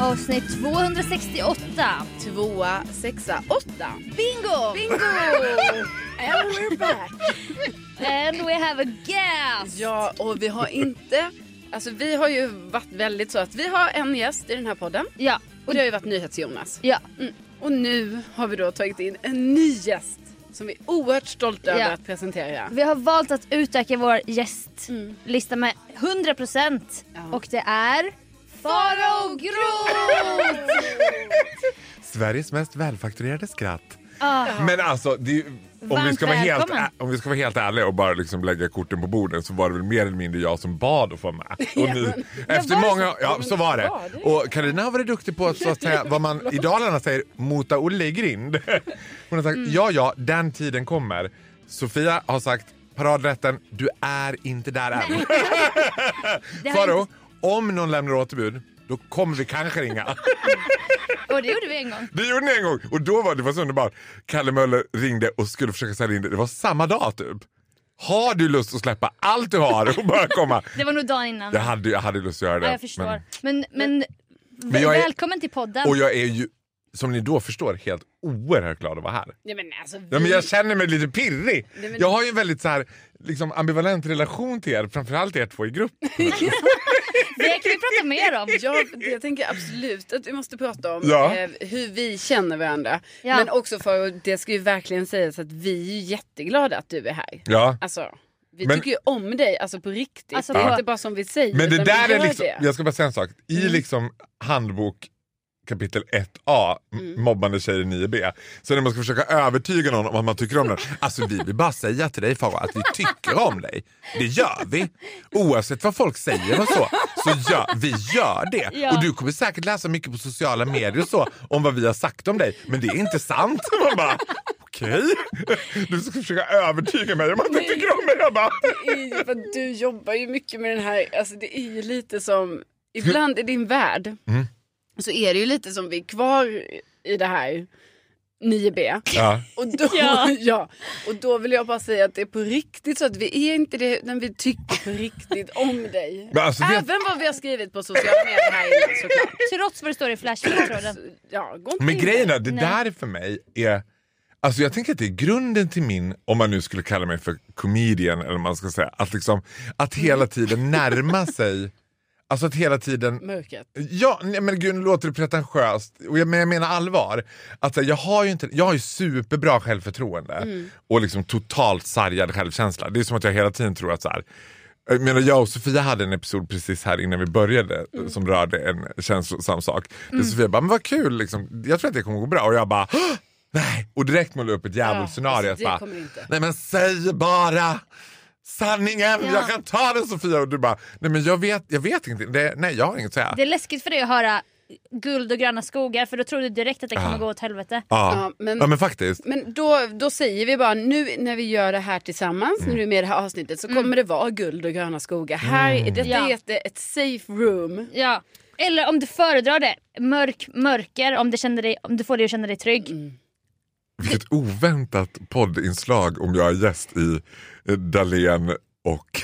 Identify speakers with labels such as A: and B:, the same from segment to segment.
A: Avsnitt 268.
B: Tvåa, sexa, åtta.
A: Bingo!
B: Bingo! And we're back.
A: And we have a guest!
B: Ja, och vi har inte... Alltså vi har ju varit väldigt så att vi har en gäst i den här podden.
A: Ja.
B: Och det har ju varit NyhetsJonas.
A: Ja.
B: Mm. Och nu har vi då tagit in en ny gäst. Som vi är oerhört stolta över
A: Ja.
B: att presentera.
A: Vi har valt att utöka vår gästlista
B: Mm.
A: med 100%
B: Ja.
A: och det är Farao Groth!
C: Sveriges mest välfakturerade skratt.
A: Ah,
C: Men alltså, det, ju- om, vi ska vara helt, ä- om vi ska vara helt ärliga och bara liksom lägga korten på bordet så var det väl mer eller mindre jag som bad att få med. Och ni, efter många,
A: så?
C: ja så var det. Och Karina har varit duktig på att, så att säga, vad man i Dalarna säger mota Olle i grind. Hon har sagt
A: Mm.
C: ja ja, den tiden kommer. Sofia har sagt paradrätten, du är inte där än.
A: inte-
C: om någon lämnar återbud då kommer vi kanske ringa.
A: och det gjorde vi en gång.
C: Det gjorde ni en gång och då var det var så underbart. Kalle Möller ringde och skulle försöka sälja in det. Det var samma dag typ. Har du lust att släppa allt du har och bara komma?
A: Det var nog dagen innan.
C: Jag hade, jag hade lust att göra det.
A: ja, jag förstår.
C: men-
A: Men, men,
C: Men jag är-
A: välkommen till podden.
C: och jag är ju, som ni då förstår, helt oerhört glad att vara här.
B: Ja, men alltså, vi...
C: Ja, men jag känner mig lite pirrig.
B: Nej, men-
C: Jag har ju en väldigt så här, liksom, ambivalent relation till er, framförallt er två i grupp.
A: Det kan vi prata mer om.
B: Ja, jag tänker absolut att vi måste prata om
C: Ja.
B: eh, hur vi känner varandra.
A: Ja.
B: Men också för, det ska ju verkligen sägas att vi är jätteglada att du är här.
C: Ja.
B: Alltså, vi
C: Men-
B: tycker ju om dig, alltså på riktigt.
A: Alltså,
B: det är
A: på-
B: inte bara som vi säger.
C: Men det där är liksom,
B: det. Mm.
C: jag ska bara säga en sak. I liksom handbok kapitel 1a,
B: Mm.
C: mobbande tjejer 9b, så när man ska försöka övertyga någon om att man tycker om den. Alltså vi vill bara säga till dig Farao att vi tycker om dig. Det gör vi. Oavsett vad folk säger och så, så gör vi gör det.
A: Ja.
C: Och du kommer säkert läsa mycket på sociala medier och så om vad vi har sagt om dig. Men det är inte sant. Man bara, okej. Du ska försöka övertyga mig om att du tycker om mig. Jag bara,
B: Det är ju för att du jobbar ju mycket med den här, alltså det är ju lite som, ibland i din värld
C: Mm.
B: Så är det ju lite som vi är kvar i det här 9B.
C: ja.
B: Och då,
A: Ja.
B: ja. och då vill jag bara säga att det är på riktigt så att vi är inte det när vi tycker på riktigt om dig.
C: Men alltså, det-
B: Även vad vi har skrivit på sociala medier här inne såklart.
A: Trots vad det står i Flashback-tråden.
B: Ja,
C: Men grejen är, det
A: Nej.
C: där för mig är... Alltså jag tänker att det är grunden till min, om man nu skulle kalla mig för comedian eller man ska säga, att liksom att hela tiden närma sig, alltså att hela tiden
B: Mörkret.
C: Ja, nej, men gud nu låter det pretentiöst, och jag, men jag menar allvar. Att, här, jag, har ju inte, jag har ju superbra självförtroende och liksom totalt sargad självkänsla. Det är som att jag hela tiden tror att så här, jag, menar, jag och Sofia hade en episod precis här innan vi började som rörde en känslosam sak. Där Sofia bara, men vad kul, liksom. jag tror att det kommer gå bra. Och jag bara, "Åh, nej. Och direkt målade upp ett djävulsscenario.
B: alltså,
C: bara,
B: kommer inte.
C: nej men säg bara sanningen,
A: Ja.
C: jag kan ta den Sofia. Och du bara, nej men jag vet, jag vet inte, det, nej jag har inget att säga.
A: Det är läskigt för dig att höra guld och gröna skogar för då tror du direkt att det kommer gå åt helvete.
C: Ja,
B: Ja, men-
C: ja men faktiskt.
B: Men då, då säger vi bara nu när vi gör det här tillsammans,
C: Mm.
B: när du är med i det här avsnittet så kommer det vara guld och gröna skogar. Här,
C: Mm.
B: detta
A: Ja.
B: är ett, ett safe room.
A: Ja. Eller om du föredrar det, mörk, mörker om, det känner dig, om du får dig att känna dig trygg.
B: Mm.
C: Vilket oväntat poddinslag om jag är gäst i eh, Dahlén och...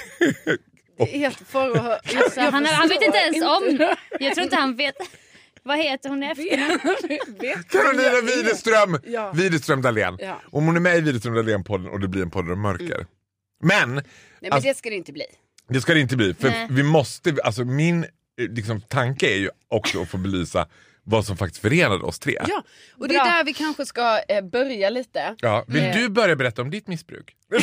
B: Är helt för att... Jag,
A: Så han, han vet inte ens om, jag tror inte han vet. Vad heter hon?
B: Vet
C: Carolina. Widerström!
B: Ja.
C: Widerström Dahlén.
B: Ja.
C: Om hon är med i Widerström Dahlén-podden och det blir en podd om mörker. Men
B: Nej men
C: Alltså-
B: det ska det inte bli.
C: det ska det inte bli. För
A: Nej.
C: vi måste, alltså min eh, liksom, tanke är ju också att få belysa vad som faktiskt förenade oss tre.
B: Ja, och det är
A: Bra.
B: där vi kanske ska eh, börja lite.
C: Ja, Vill
B: Eh.
C: du börja berätta om ditt missbruk?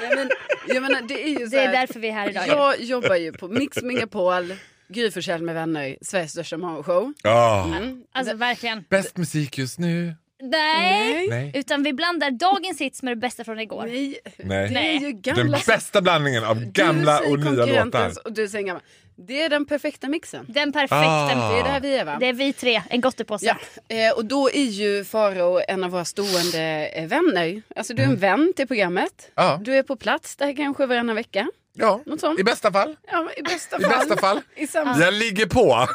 B: Nej, men, jag menar, det är ju så
A: Det är
B: här,
A: därför vi är här idag.
B: Jag jobbar ju på Mix Megapol, Gry Forssell med vänner, Sveriges största morgonshow.
C: Ja.
B: Mm.
A: Alltså verkligen.
C: Bäst musik just nu.
A: Nej.
C: Nej.
A: Utan vi blandar dagens hits med det bästa från igår.
B: Nej,
C: Nej.
B: det är ju
C: Den
B: gamla...
C: bästa blandningen av gamla och nya låtar.
B: Och du säger gamla. Det är den perfekta mixen.
A: Den perfekta.
C: Ah.
B: Det är där vi är va?
A: Det är vi tre, en gottepåse.
B: Ja, eh, och då är ju Faro en av våra stående eh, vänner. Alltså du är en vän till programmet.
C: Mm. Ja.
B: Du är på plats där kanske varannan vecka.
C: Ja,
B: Något sånt.
C: i bästa fall.
B: Ja, i bästa
C: I
B: fall.
C: bästa fall.
B: I samma,
C: Jag ligger på.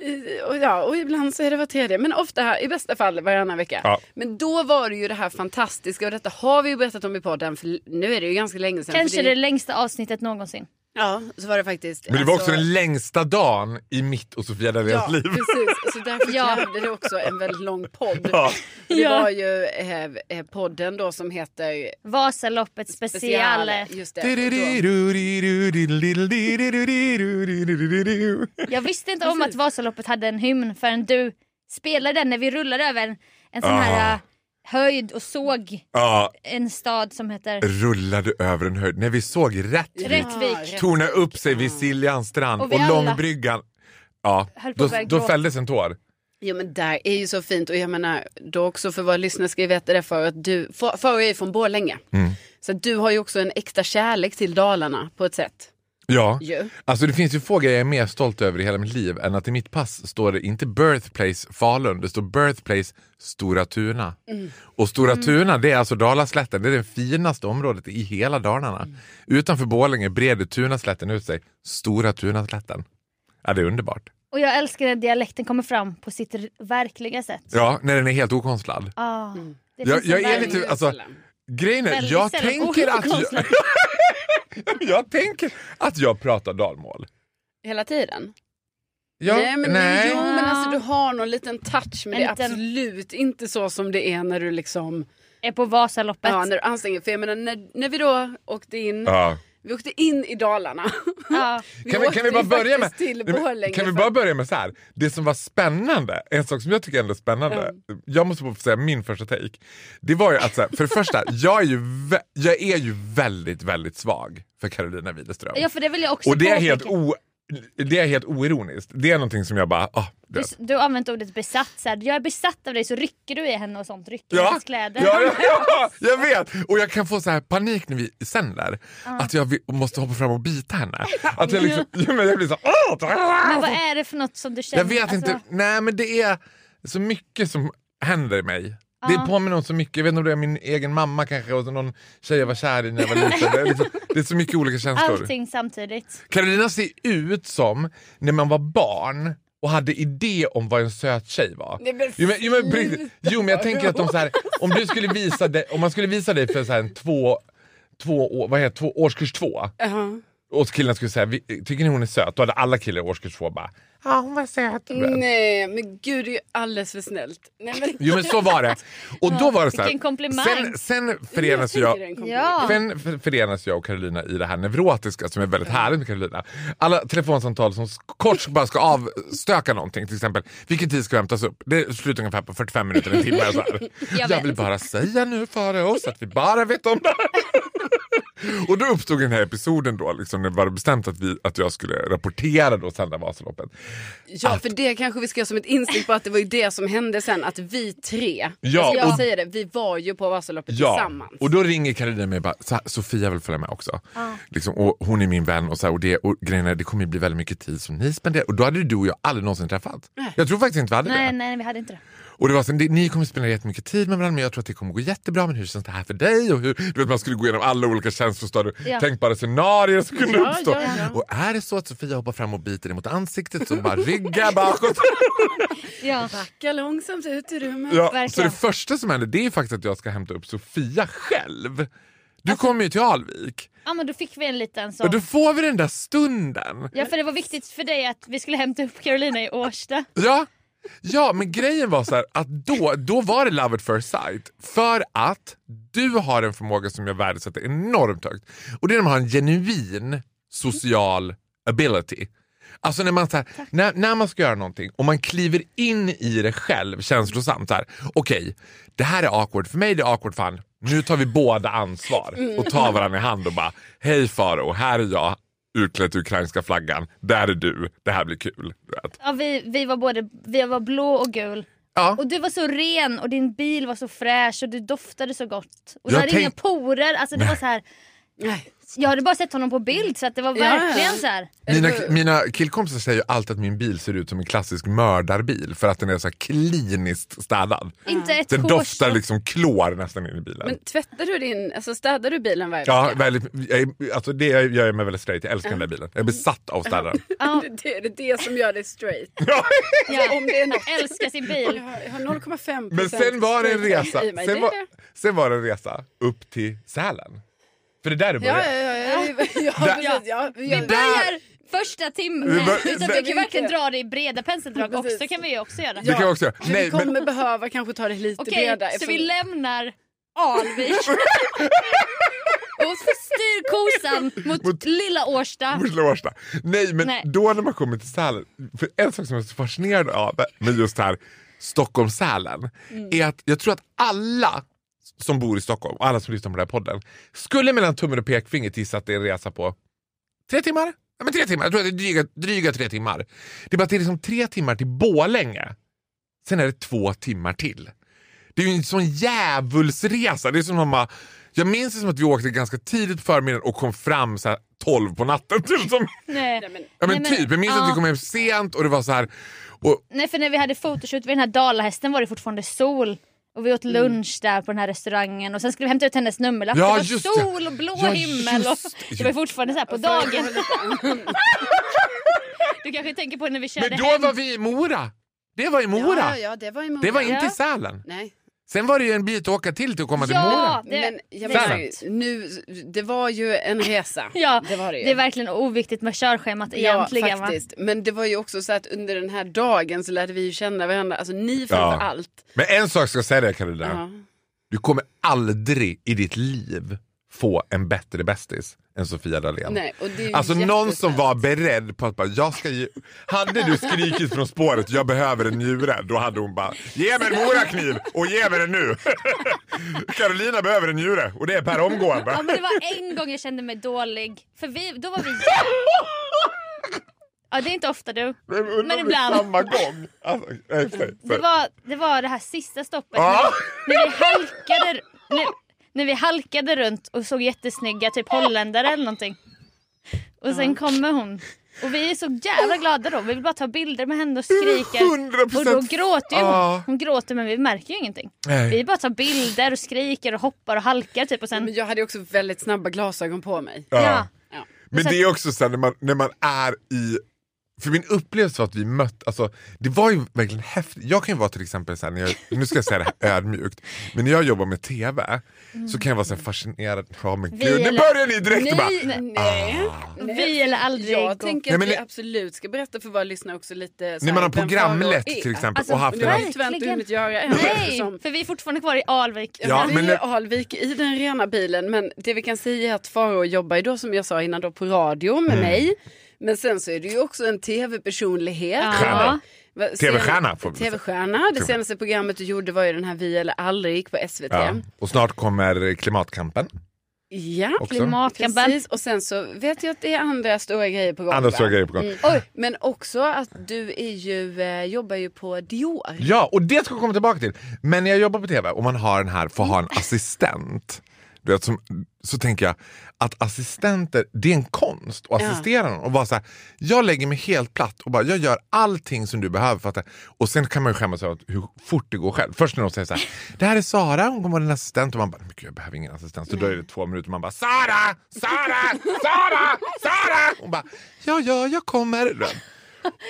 B: i, och, ja, och ibland så är det var tredje. Men ofta i bästa fall varannan vecka.
C: Ja.
B: Men då var det ju det här fantastiska och detta har vi ju berättat om i podden för nu är det ju ganska länge sedan.
A: Kanske
B: för
A: det längsta avsnittet någonsin.
B: Ja, så var det faktiskt.
C: Men det var också
B: Alltså,
C: den längsta dagen i mitt och Sofia Daleens
B: Ja,
C: liv.
B: precis. Så därför
A: Ja.
B: krävde det också en väldigt lång podd.
C: Ja.
B: Det
A: Ja.
B: var ju eh, eh, podden då som heter
A: Vasaloppet special.
B: Just det.
A: Jag visste inte om att Vasaloppet hade en hymn förrän du spelade den när vi rullade över en, en sån här höjd och såg
C: Ja,
A: en stad som heter
C: rullade över en höjd. När vi såg Rättvik
A: Rättvik.
C: torna upp sig vid Siljans strand
A: Och
C: och, Långbryggan. Ja, då, då fälldes en tår.
B: Jo men där är ju så fint och jag menar då också för våra lyssnare ska ju veta det för att du, för, för är ju från Borlänge.
C: Mm.
B: Så du har ju också en äkta kärlek till Dalarna på ett sätt.
C: Ja,
B: Ju.
C: alltså det finns ju få grejer jag är mer stolt över i hela mitt liv än att i mitt pass står det inte birthplace Falun, det står birthplace Stora Tuna.
B: Mm.
C: Och Stora Tuna det är alltså Dalaslätten, det är det finaste området i hela Dalarna.
B: Mm.
C: Utanför Borlänge breder Tunaslätten ut sig, Stora Tunaslätten. Ja, det är underbart.
A: Och jag älskar när dialekten kommer fram på sitt verkliga sätt.
C: Ja, när den är helt okonstlad.
A: Ah, det
C: Jag- jag är lite- alltså- Grejen är, jag tänker, att jag, tänker att jag pratar dalmål.
B: Hela tiden.
C: Ja,
B: nej, men,
C: nej.
B: Jo men alltså du har någon liten touch men
A: En
B: det är
A: liten-
B: absolut inte så som det är när du liksom
A: Är på Vasaloppet.
B: Ja, när du anstränger För jag menar när, när vi då åkte in,
C: Ja.
B: Vi åkte in i Dalarna.
A: Ja.
C: Kan vi, kan vi bara
B: ju
C: börja med, Nej, kan vi bara börja med så här. Det som var spännande, en sak som jag tycker ändå är spännande, jag måste få säga min första take. Det var ju att så här, för det första, jag är ju, jag är ju väldigt, väldigt svag för Carolina Widerström.
A: ja för det vill jag också
C: Och det är, helt o, det är helt oironiskt. Det är någonting som jag bara, ah,
A: Du, du har använt ordet besatt. Så här, jag är besatt av dig så rycker du i henne och sånt. Rycker
C: Ja,
A: hennes kläder.
C: ja, ja, ja, jag vet! Och jag kan få så här panik när vi sänder. Att jag vill, måste hoppa fram och bita henne. Att jag, liksom, jag blir så "Åh!"
A: Men vad är det för något som du känner?
C: Jag vet
A: Alltså,
C: inte. Nej men det är så mycket som händer i mig. Det påminner om så mycket, jag vet inte om det är min egen mamma kanske och så någon tjej jag var kär i när jag var liten. Det är, liksom, det är så mycket olika känslor.
A: Allting samtidigt.
C: Carolina ser ut som när man var barn och hade idé om vad en söt tjej var.
B: Nej, men
C: jo, men, jo, men, jo men jag tänker att de så här, om, du skulle visa dig, om man skulle visa dig för så här en två, två, vad heter, två, årskurs två
B: Ja.
C: Och killarna skulle säga "Vi- tycker ni hon är söt? Då hade alla killar i årskurs två bara ja hon var söt.
B: Nej men gud det är ju alldeles för snällt. Nej, men...
C: Jo men så var det. Och då var det så här,
A: Vilken komplimang.
C: Sen, sen förenas
B: Jag
C: sen för- förenas jag och Carolina i det här neurotiska som är väldigt härligt med Carolina. Alla telefonsamtal som kort bara ska avstöka någonting, till exempel vilken tid ska vi hämtas upp? Det slutar ungefär på 45 minuter, en timme. Så här.
A: Jag
C: Jag vill bara säga nu för oss att vi bara vet om det här. Och då uppstod den här episoden då, liksom, när det var bestämt att, vi, att jag skulle rapportera då sända Vasaloppet.
B: Ja för det kanske vi ska göra som ett instick på att det var ju det som hände sen att vi tre,
C: Ja,
B: jag ska
C: och-
B: säga det, vi var ju på Vasaloppet
C: Ja,
B: tillsammans.
C: och då ringer Carolina mig och bara, Sofia vill följa med också. Liksom, och hon är min vän och, så här, och, det, och grejen är, det kommer ju bli väldigt mycket tid som ni spenderar. Och då hade du och jag aldrig någonsin träffat. Jag tror faktiskt inte vi hade
A: Nej,
C: det.
A: nej, vi hade inte det.
C: Och det var så, ni kommer spendera jättemycket tid med varandra men jag tror att det kommer gå jättebra. Men hur känns det här för dig? Och hur, du vet, man skulle gå igenom alla olika känslostadier och
A: Ja.
C: tänkbara scenarier som kunde
B: Ja,
C: uppstå.
B: ja, ja.
C: Och är det så att Sofia hoppar fram och biter dig mot ansiktet så bara rygga bakåt.
A: Ja.
B: Backa långsamt ut i rummet.
C: Ja, så det första som händer det är faktiskt att jag ska hämta upp Sofia själv. Du kommer ju till Alvik.
A: ja, men då fick vi en liten sån.
C: då får vi den där stunden.
A: Ja, för det var viktigt för dig att vi skulle hämta upp Carolina i Årsta.
C: Ja, ja men grejen var så här att då, då var det love at first sight. För att du har en förmåga som jag värdesätter enormt högt. Och det är när man har en genuin social ability. Alltså när man, så här, när, när man ska göra någonting och man kliver in i det själv känslosamt. Okej, det här är awkward för mig, det är awkward för han. Nu tar vi båda ansvar och tar varandra i hand och bara Hej Faro, här är jag utklädd till ukrainska flaggan. Där är du, det här blir kul.
A: Ja, vi, vi, var både, vi var blå och gul.
C: Ja.
A: Och du var så ren och din bil var så fräsch och du doftade så gott. Och du
C: Jag
A: hade
C: tänk-
A: inga porer. Alltså det var så här,
B: Nej.
A: Jag hade bara sett honom på bild så att det var verkligen så här.
C: Mina, mina killkompisar säger ju alltid att min bil ser ut som en klassisk mördarbil för att den är så här kliniskt städad.
A: Inte ett
C: Den
A: hårs-
C: doftar liksom klor nästan in i bilen.
B: Men tvättar du din, alltså städar du bilen varje
C: ja,
B: vecka?
C: väldigt, jag, är- alltså det gör jag mig väldigt straight. Jag älskar den där bilen. Jag är besatt av städaren.
A: Ja,
B: Det, det är det, det som gör dig straight.
A: ja.
B: Om det är något.
A: Älskar sin
B: Jag
A: bil.
B: har, jag har 0,5
C: Men sen var det en resa. Sen var, sen var det en resa upp till Sälen. För det är där det
B: Ja,
C: började.
B: ja, ja, ja, vi, ja, precis, ja, vi
A: börjar första timmen.
C: Vi bör-
A: Utan vi kan verkligen dra det i breda penseldrag också. kan vi också göra.
C: Det kan också göra. Nej,
B: vi kommer
C: men,
B: behöva kanske ta det lite
A: Okej,
B: bredare.
A: så vi lämnar Alvik och styr kosan mot,
C: Mot-
A: lilla Årsta.
C: Mot Årsta. Nej men
A: Nej.
C: då när man kommer till Sälen, för en sak som jag är så fascinerad av med just här Stockholm-Sälen
A: Mm.
C: är att jag tror att alla som bor i Stockholm och alla som lyssnar på den här podden skulle mellan tummen och pekfingret gissa att det är en resa på tre timmar. Ja, men tre timmar. Jag tror att det är dryga, dryga tre timmar. Det är bara att det är liksom tre timmar till Borlänge. Sen är det två timmar till. Det är ju en sån djävulsresa. Det är som om man, jag minns det som att vi åkte ganska tidigt på förmiddagen och kom fram så här 12 på natten. Typ som,
A: Nej.
B: Men,
C: ja, men
A: Nej, men-
C: typ. Jag minns att vi
A: ja.
C: kom hem sent och det var så här... Och,
A: Nej för när vi hade fotoshoot vid den här dalahästen var det fortfarande sol. Och vi åt lunch där på den här restaurangen och sen skulle vi hämta ut hennes nummerlapp.
C: Ja,
A: det var
C: det.
A: sol och blå
C: Ja,
A: himmel. Och
C: just det.
A: det var fortfarande så här på dagen. Du kanske tänker på när vi körde
C: men då
A: hem.
C: var vi i Mora. Det var i Mora.
B: Ja, ja, det var i Mora.
C: Det var inte
A: Ja.
C: i Sälen.
B: Nej.
C: Sen var det ju en bit att åka till till att komma till
A: Ja,
C: Mora.
A: det,
B: men jag menar, ju, nu, det var ju en resa.
A: Ja,
B: det var det ju.
A: Det är verkligen oviktigt med körschemat egentligen.
B: Ja,
A: va?
B: faktiskt. Men det var ju också så att under den här dagen så lärde vi ju känna varandra. Alltså ni framför
C: Ja.
B: allt.
C: Men en sak ska jag säga dig Carolina.
B: Ja.
C: Du kommer aldrig i ditt liv få en bättre bästis än Sofia Dalén.
B: Nej, och det är ju
C: Alltså någon som var beredd på att bara, jag ska ge... Hade du skrikit från spåret, jag behöver en njure, då hade hon bara, ge mig en morakniv och ge mig den nu. Carolina behöver en njure och det är per
A: Ja,
C: omgående.
A: men det var en gång jag kände mig dålig. För vi, då var vi... Ja, det är inte ofta du.
C: Men, det är
A: ibland.
C: Samma gång. Alltså, nej, säg,
A: Det
C: säg.
A: var det, var det här sista stoppet
C: Ja.
A: när, när vi halkade när, när vi halkade runt och såg jättesnygga typ holländare eller någonting. Och sen kommer hon. Och vi är så jävla glada då. Vi vill bara ta bilder med henne och skriker.
C: 100%
A: Och då gråter ju hon. Hon gråter men vi märker ju ingenting.
C: Nej.
A: Vi bara tar bilder och skriker och hoppar och halkar typ och sen...
B: Men jag hade också väldigt snabba glasögon på mig.
C: Ja.
A: Ja.
C: Men det är också så här, när man, när man är i för min upplevelse var att vi mötte, alltså, det var ju verkligen häftigt. Jag kan ju vara till exempel, så här, när jag, nu ska jag säga det här ödmjukt, men när jag jobbar med TV så kan jag vara så här fascinerad. Ja men
A: Vi
C: gud, nu börjar ni direkt och bara,
B: Nej, nej.
A: Vi eller aldrig
B: Jag tänker
C: Nej,
B: att
C: men
B: vi absolut ska berätta för våra lyssnare också lite så
C: när man har programlett
B: är.
C: till exempel
A: Alltså,
C: och haft
B: har
C: en...
B: vi tyvärr inte
A: Verkligen.
B: hunnit göra än.
A: Nej,
B: eftersom-
A: för vi är fortfarande kvar i Alvik.
C: Ja,
B: Ja,
C: men
B: men
C: det-
B: Alvik i den rena bilen. Men det vi kan säga är att Farao jobbar ju då som jag sa innan då på radio
C: Mm.
B: med mig. Men sen så är det ju också en tv-personlighet.
A: Ja.
C: TV-stjärna vi.
B: TV-stjärna. Det senaste programmet du gjorde var ju den här Vi eller aldrig på SVT.
C: Ja.
B: Ja.
C: Och snart kommer Klimatkampen. också.
A: Klimatkampen.
B: Precis, och sen så vet jag att det är andra stora grejer på gång.
C: Andra stora grejer på gång.
B: Mm. Oj, men också att du är ju, eh, jobbar ju på Dior.
C: Ja, och det ska jag komma tillbaka till. Men när jag jobbar på TV och man har den här, får ha en assistent. Du vet, som, så tänker jag att assistenter, det är en konst att assistera någon. Och bara så här, jag lägger mig helt platt och bara, jag gör allting som du behöver. För att, och sen kan man ju skämmas över hur fort det går själv. Först när de säger så här, det här är Sara, hon kommer vara din assistent. Och man bara, men gud, jag behöver ingen assistent. Så är det två minuter och man bara, Sara, Sara, Sara, Sara! Hon bara, ja, ja, jag kommer.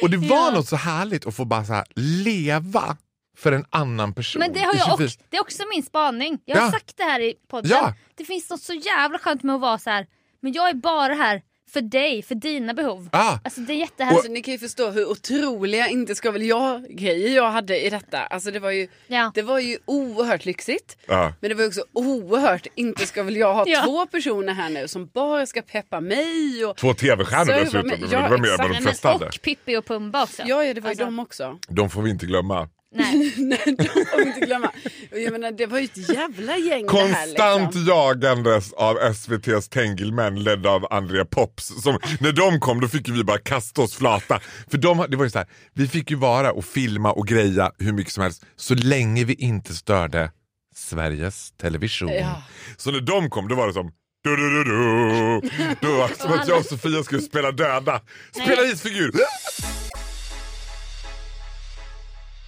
C: Och det var
A: Ja.
C: något så härligt att få bara så leva för en annan person.
A: Men det, har jag
C: 24
A: också, det är också min spaning. Jag har
C: Ja.
A: sagt det här i podden.
C: Ja.
A: Det finns något så jävla skönt med att vara så här. men jag är bara här för dig, för dina behov.
C: Ja.
A: Alltså det är jättehärligt.
B: Alltså, ni kan ju förstå hur otroliga inte ska väl jag grejer jag hade i detta. Alltså det var ju,
A: Ja.
B: det var ju oerhört lyxigt.
C: Ja.
B: Men det var också oerhört, inte ska väl jag ha
A: Ja.
B: två personer här nu som bara ska peppa mig. Och,
C: Två tv-stjärnor dessutom.
B: Ja,
C: det var mer än vad de flesta hade.
A: och Pippi och Pumba också.
B: ja, ja, det var ju
A: Alltså,
B: de också.
C: De får vi inte glömma.
A: Nej.
B: Nej, de får vi inte glömma. Jag menar, det var ju ett jävla gäng det här.
C: Konstant
B: Liksom.
C: jagandes av SVTs Tengelmän ledda av Andrea Pops. Som, när de kom då fick vi bara kasta oss flata. För de, det var ju så här, vi fick ju vara och filma och greja hur mycket som helst så länge vi inte störde Sveriges Television.
B: Ja.
C: Så när de kom då var det som du, du, du, du. Var det som att jag och Sofia skulle spela döda. Spela
A: Nej.
C: isfigur.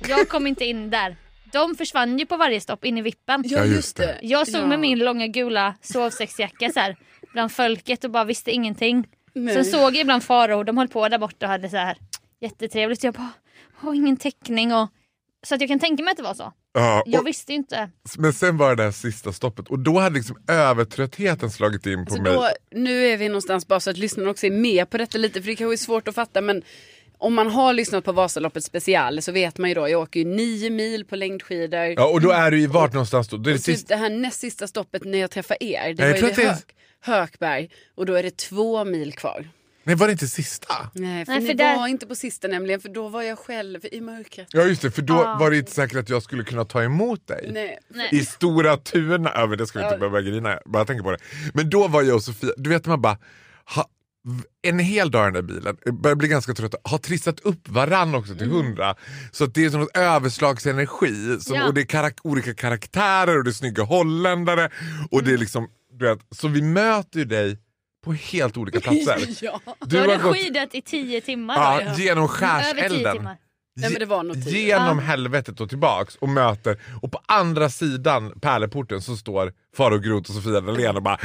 A: Jag kom inte in där. De försvann ju på varje stopp in i vippen.
B: Ja, just det.
A: Jag stod
B: ja.
A: med min långa gula sovsäcksjacka så här, bland folket och bara visste ingenting.
B: Nej.
A: Sen såg jag ibland Farao, de höll på där borta och hade så här jättetrevligt. Jag bara, har ingen täckning och Så att jag kan tänka mig att det var så.
C: Ja,
A: Jag visste inte.
C: men sen var det det här sista stoppet och då hade liksom övertröttheten slagit in på
B: Så
C: mig.
B: då, nu är vi någonstans bara så att lyssnarna också är med på detta lite för det kanske är svårt att fatta men om man har lyssnat på Vasaloppet special så vet man ju då, jag åker ju nio mil på längdskidor.
C: Ja, och då är du i vart någonstans då? Det är det
B: typ
C: sista.
B: det här näst sista stoppet när jag träffar er, det
C: jag
B: var ju
C: det är-
B: Hög, Hökberg och då är det två mil kvar.
C: Nej var det inte sista?
B: Nej, för
A: Nej,
B: ni
A: för där-
B: var inte på sista nämligen för då var jag själv i mörkret.
C: Ja just det, för då
A: Ah.
C: var det inte säkert att jag skulle kunna ta emot dig.
B: Nej.
A: Nej.
C: I Stora Tuna, ja, men det ska vi inte
B: Ja.
C: behöva grina bara tänker på det. Men då var jag och Sofia, du vet man bara, ha, en hel dag i den där bilen, börjar bli ganska trött, har trissat upp varann också till hundra. Så att det är som något överslagsenergi som,
A: Ja.
C: och det är karak- olika karaktärer och det är snygga holländare. Och det är liksom, du vet, så vi möter ju dig på helt olika platser.
B: ja.
A: Du har du
C: gått
A: skidat i tio timmar.
C: ja, genom skärselden.
B: Nej.
C: Genom
A: Ja.
C: helvetet och tillbaks och möter och på andra sidan pärleporten så står Faro Groth och Sofia Dalén och bara.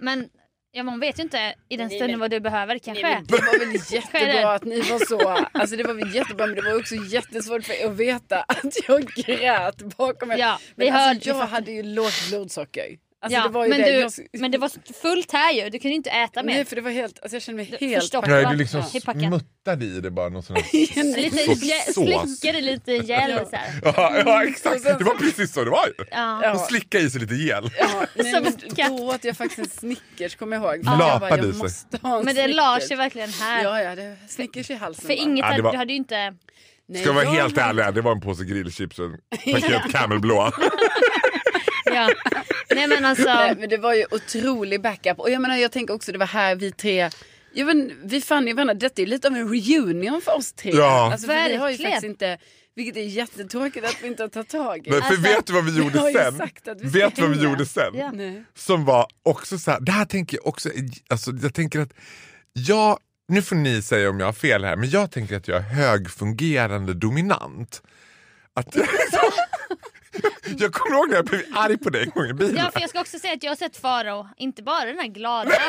A: Men ja, man vet ju inte i den
B: Nej,
A: stunden
B: men-
A: vad du behöver kanske.
B: Nej, det var väl jättebra att ni var så, alltså det var väl jättebra men det var också jättesvårt för er att veta att jag grät bakom er.
A: Ja, vi
B: men
A: hörde-
B: alltså,
A: vi
B: jag hade ju lågt blodsocker. Alltså,
A: ja,
B: det var ju
A: men,
B: det.
A: du,
B: jag,
A: men det var fullt här ju, du kunde ju inte äta mer.
B: Nej för det var helt, alltså jag kände mig
A: Du
B: helt
A: förstår.
C: Nej, du liksom
A: Ja.
C: Smuttade i det bara någon sån här
A: Lite slickade lite gel så här.
C: Ja, ja exakt, det var precis så det var ju.
A: Ja.
C: Och slicka i sig lite gel.
B: Ja, nej, men då åt jag faktiskt en Snickers kommer jag ihåg. För
C: Ja.
B: jag, bara,
C: Lapade i
B: jag
C: sig.
B: måste ha en
A: Men det
B: Snickers.
A: la sig verkligen här.
B: Ja, ja, det Snickers i halsen.
A: För
B: bara.
A: inget
C: Ja, var-
A: du hade ju inte...
B: Nej,
C: Ska jag vara helt ärlig, det var en påse grillchips och ett paket Camel blå.
A: Ja. Nej men alltså.
B: Nej, men det var ju otrolig backup. Och jag menar, jag tänker också det var här vi tre Ja, men vi fann ju varandra, detta är lite av en reunion för oss tre.
C: Ja.
B: Alltså, för vi har ju faktiskt inte, vilket är jättetråkigt att vi inte har tagit tag i.
C: Men för
A: Alltså,
C: vet du vad vi
B: vi
C: gjorde
B: ju
C: sen?
B: vi
C: Vet du vad vi gjorde sen?
A: Ja.
C: Som var också så här, det här tänker jag också, alltså jag tänker att jag, nu får ni säga om jag har fel här, men jag tänker att jag är högfungerande dominant. Att, jag kommer ihåg när jag blev arg på dig en gång i bilen.
A: Ja för jag ska också säga att jag har sett Faro, inte bara den här glada.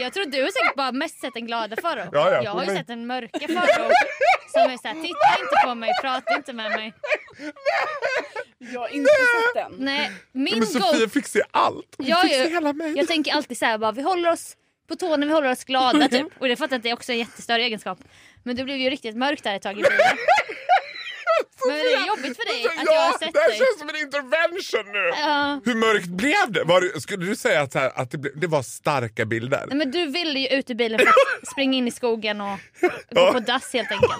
A: Jag tror du har säkert bara mest sett den glada Faro.
C: Ja, ja.
A: Jag har ju
C: Men-
A: sett den mörka Faro. Som är såhär, titta inte på mig, prata inte med mig.
B: Jag har inte sett den.
A: Nej, min
C: men Sofia fick se allt. Hon
A: Jag,
C: fick se
A: ju-
C: hela mig.
A: jag tänker alltid så här, bara, vi håller oss på tårna, vi håller oss glada typ. Och det fattar jag att det är också en jättestörre egenskap. Men det blev ju riktigt mörkt där ett tag i bilen. Men det är jobbigt för dig att jag
C: ja,
A: har sett
C: det
A: dig.
C: känns som en intervention nu.
A: Ja.
C: Hur mörkt blev det? Var, det- skulle du säga att, här, att det, blev, det var starka bilder?
A: Nej, men du ville ju ut ur bilen för att springa in i skogen och gå på dass helt enkelt.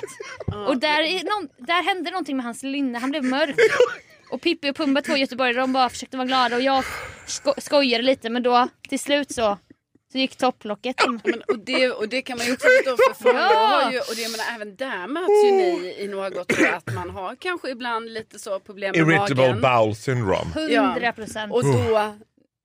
A: Och där, är någon, där hände någonting med hans lynne, han blev mörk. Och Pippi och Pumba, två göteborgare, de bara försökte vara glada och jag sko- skojade lite men då till slut så, så gick topplocket.
B: Men, och, det, och det kan man ju också förstå för Faro
A: Ja.
B: har ju, och det, jag menar, även där möts ju ni i något att man har kanske ibland lite så problem med
C: Irritable
B: magen.
C: bowel syndrome.
A: 100 procent.
B: Och då,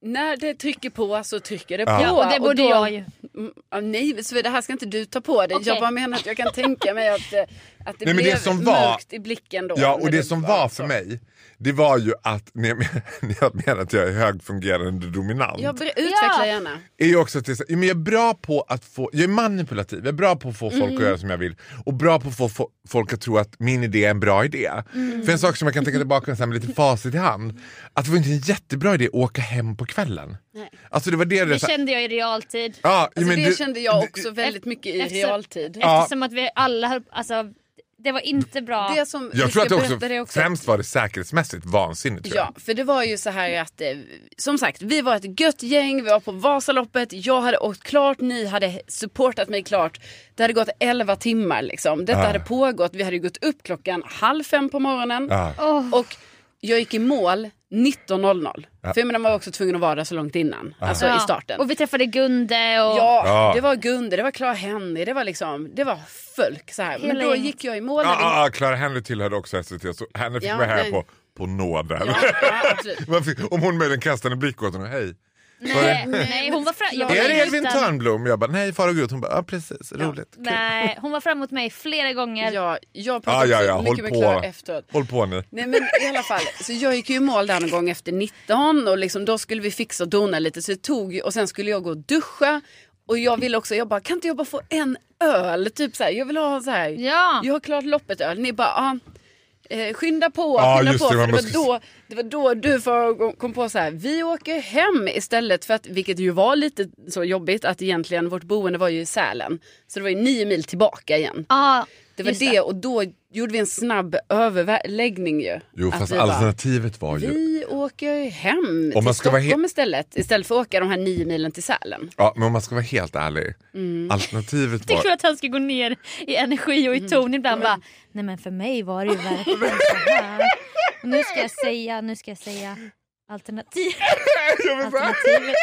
B: när det trycker på så trycker det på.
C: Ja.
A: Ja, och det borde
B: då,
A: jag ju.
B: Mm, nej, så det här ska inte du ta på dig.
A: Okej.
B: Jag bara menar att jag kan tänka mig att, eh, att det
C: Nej, men det
B: blev
C: som var-
B: mörkt i blicken då.
C: Ja, och det som var
B: så.
C: för mig, det var ju att, när jag när jag menar att jag är högfungerande dominant,
B: Jag utveckla
A: Ja.
B: gärna.
C: är ju också det så- men jag är bra på att få, jag är manipulativ, jag är bra på att få folk
B: Mm.
C: att göra som jag vill och bra på att få fo- folk att tro att min idé är en bra idé.
B: Mm.
C: För en sak som jag kan tänka tillbaka här med lite facit i hand, att det var inte en jättebra idé att åka hem på kvällen.
B: Nej.
C: Alltså det var det det,
A: Det kände jag i realtid.
C: ja,
B: Alltså,
C: men
B: det
C: du-
B: kände jag
C: du-
B: också väldigt mycket i
A: Eftersom-
B: realtid.
C: Ja.
A: Eftersom att vi alla alltså det var inte bra.
B: Det som,
C: Jag tror att det också,
B: det också.
C: främst var det säkerhetsmässigt vansinnigt.
B: Ja, för det var ju så här att, eh, som sagt, vi var ett gött gäng, vi var på Vasaloppet, jag hade åkt klart, ni hade supportat mig klart. Det hade gått 11 timmar liksom. Detta
C: Ah.
B: hade pågått, vi hade gått upp klockan halv fem på morgonen.
C: Ja.
A: Åh,
B: Och jag gick i mål 19.00. För jag menar, man var också tvungen att vara där så långt innan, alltså
A: ja.
B: i starten.
A: Och vi träffade Gunde och...
B: Ja,
C: Ja.
B: det var Gunde, det var Clara Henry, det var liksom, det var folk så här. Men
A: Hela
B: då
A: gänget.
B: gick jag i mål.
C: Ja, ja, ja, Clara Henry tillhörde också SVT, så henne fick
B: Ja,
C: vara här på, på nåden.
B: Ja, ja,
C: om hon möjligen kastade en blick åt honom, hej.
A: Nej, nej, hon var fram... jag var
C: Är det Edvin
A: utan-
C: Törnblom? Jag bara, nej Farao Groth. Hon bara, ja precis, roligt. Kul.
A: Nej, hon var fram mot mig flera gånger.
B: Ja, jag
C: Ja,
B: pratade
C: ja, ja, håll
B: mycket med
C: på.
B: Clara efteråt.
C: Håll på nu.
B: Nej men i alla fall, så jag gick ju i mål där någon gång efter 19 och liksom, då skulle vi fixa och dona lite så det tog och sen skulle jag gå och duscha. Och jag vill också, jag bara, kan inte jag bara få en öl? Typ så här, jag vill ha så här.
A: Ja.
B: Jag har klart loppet öl. Ni bara, ah, eh, skynda på,
C: Ja,
B: skynda på.
C: det,
B: för det, var då, det var då du för, kom på så här, vi åker hem istället för att, vilket ju var lite så jobbigt, att egentligen vårt boende var ju i Sälen. Så det var ju nio mil tillbaka igen.
A: Ja,
B: Det var
A: just
B: det. och då gjorde vi en snabb överläggning ju.
C: Jo
B: Att
C: fast
B: vi bara,
C: alternativet var ju...
B: vi åker hem
C: Om man
B: till Stockholm istället. Istället för att åka de här nio milen till Sälen.
C: Ja, men om man ska vara helt ärlig.
B: Mm.
C: Alternativet
A: Tycker du
C: var...
A: att han ska gå ner i energi och i ton ibland bara Nej men för mig var det ju verkligen så här. Och nu ska jag säga, nu ska jag säga alternativ. Alternativet.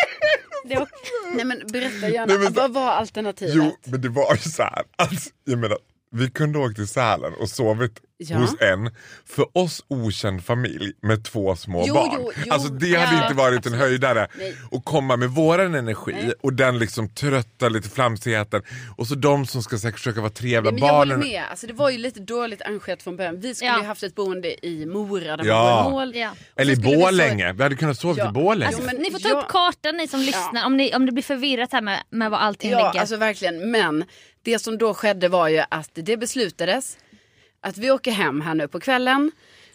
A: Det var,
B: Nej men berätta gärna,
C: Nej, men-
B: vad var alternativet?
C: Jo, men det var ju så här. Alltså, jag menar, vi kunde åkt till Sälen och sovit
B: Ja.
C: hos en för oss okänd familj med två små
B: Jo,
C: barn.
B: jo, jo.
C: alltså det hade
A: Ja.
C: inte varit en höjdare.
B: Nej.
C: Och komma med våran energi och den liksom trötta lite flamsigheten. Och så de som ska säkert försöka vara trevliga.
B: Nej, men jag håller
C: barnen.
B: med, alltså, det var ju lite dåligt arrangerat från början. Vi skulle
A: Ja.
B: ju haft ett boende i Mora där
C: Ja.
B: man mål.
A: ja.
C: Eller i
B: skulle vi
C: Borlänge. Vi hade kunnat sova
B: Ja.
C: i Borlänge.
B: Alltså, men
A: Ni får ta upp kartan ni som lyssnar om, ni, om det blir förvirrat här med, med var allting
B: Ja,
A: ligger.
B: alltså verkligen. Men det som då skedde var ju att det beslutades att vi åker hem här nu på kvällen.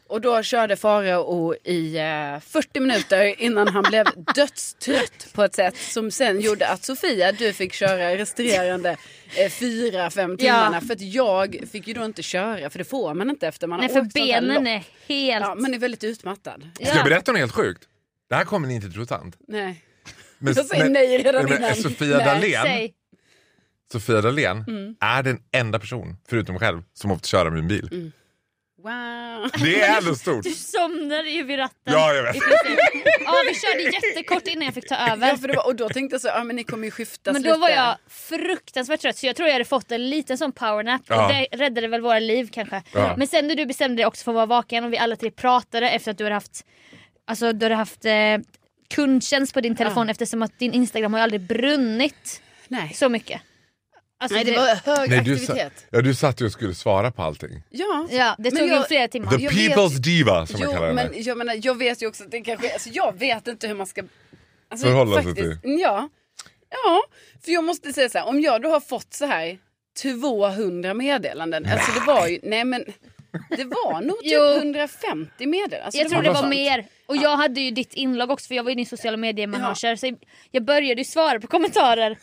B: Och då körde Farao i eh, 40 minuter innan han blev dödstrött på ett sätt som sen gjorde att Sofia, du fick köra resterande eh, fyra, fem timmarna. För att jag fick ju då inte köra, för det får man inte efter man
A: Nej
B: har
A: för
B: åkt sånt här
A: benen är helt...
B: Ja, man är väldigt utmattad.
C: Ska jag berätta något helt sjukt? Det här kommer ni inte tro sant.
B: Nej.
C: Men,
B: Jag säger nej redan
C: men
B: innan.
C: Sofia
B: Nej,
A: Säg.
C: Sofia Dalén
B: Mm.
C: är den enda person, förutom mig själv, som har fått köra min bil.
B: Mm. Wow.
C: Det är ändå stort.
A: Du somnade ju vid ratten.
C: Ja, jag vet.
A: Ja, vi körde jättekort innan jag fick ta över.
B: Ja, för det var, och då tänkte jag så, ja men ni kommer ju skiftas
A: Men då
B: lite.
A: var jag fruktansvärt trött så jag tror jag hade fått en liten sån powernap
C: Ja.
A: och det räddade väl våra liv kanske.
C: Ja.
A: Men sen när du bestämde dig också för att vara vaken och vi alla tre pratade efter att du hade haft, alltså, du hade haft eh, kundtjänst på din telefon eftersom att din Instagram har ju aldrig brunnit
B: Nej.
A: så mycket. Alltså,
B: Nej, det var hög
C: Nej, du, sa,
B: aktivitet.
C: ja, du satt ju och skulle svara på allting.
B: Ja.
A: Ja, det tog ju
B: jag-
A: flera timmar.
C: The
B: Jag
C: people's
B: vet-
C: diva som man
B: Jo,
C: kallar henne.
B: men jag, menar, jag vet ju också att det kanske, alltså, jag vet inte hur man ska alltså,
C: Förhålla sig till.
B: Ja. ja, för jag måste säga så här, om jag då har fått så här 200 meddelanden, alltså det var ju, nej men det var nog typ
A: Jo.
B: 150 meddelanden. Alltså,
A: jag tror det var
C: sånt.
A: mer. Och jag hade ju ditt inlogg också för jag var ju din sociala medier-manager. Så jag började ju svara på kommentarer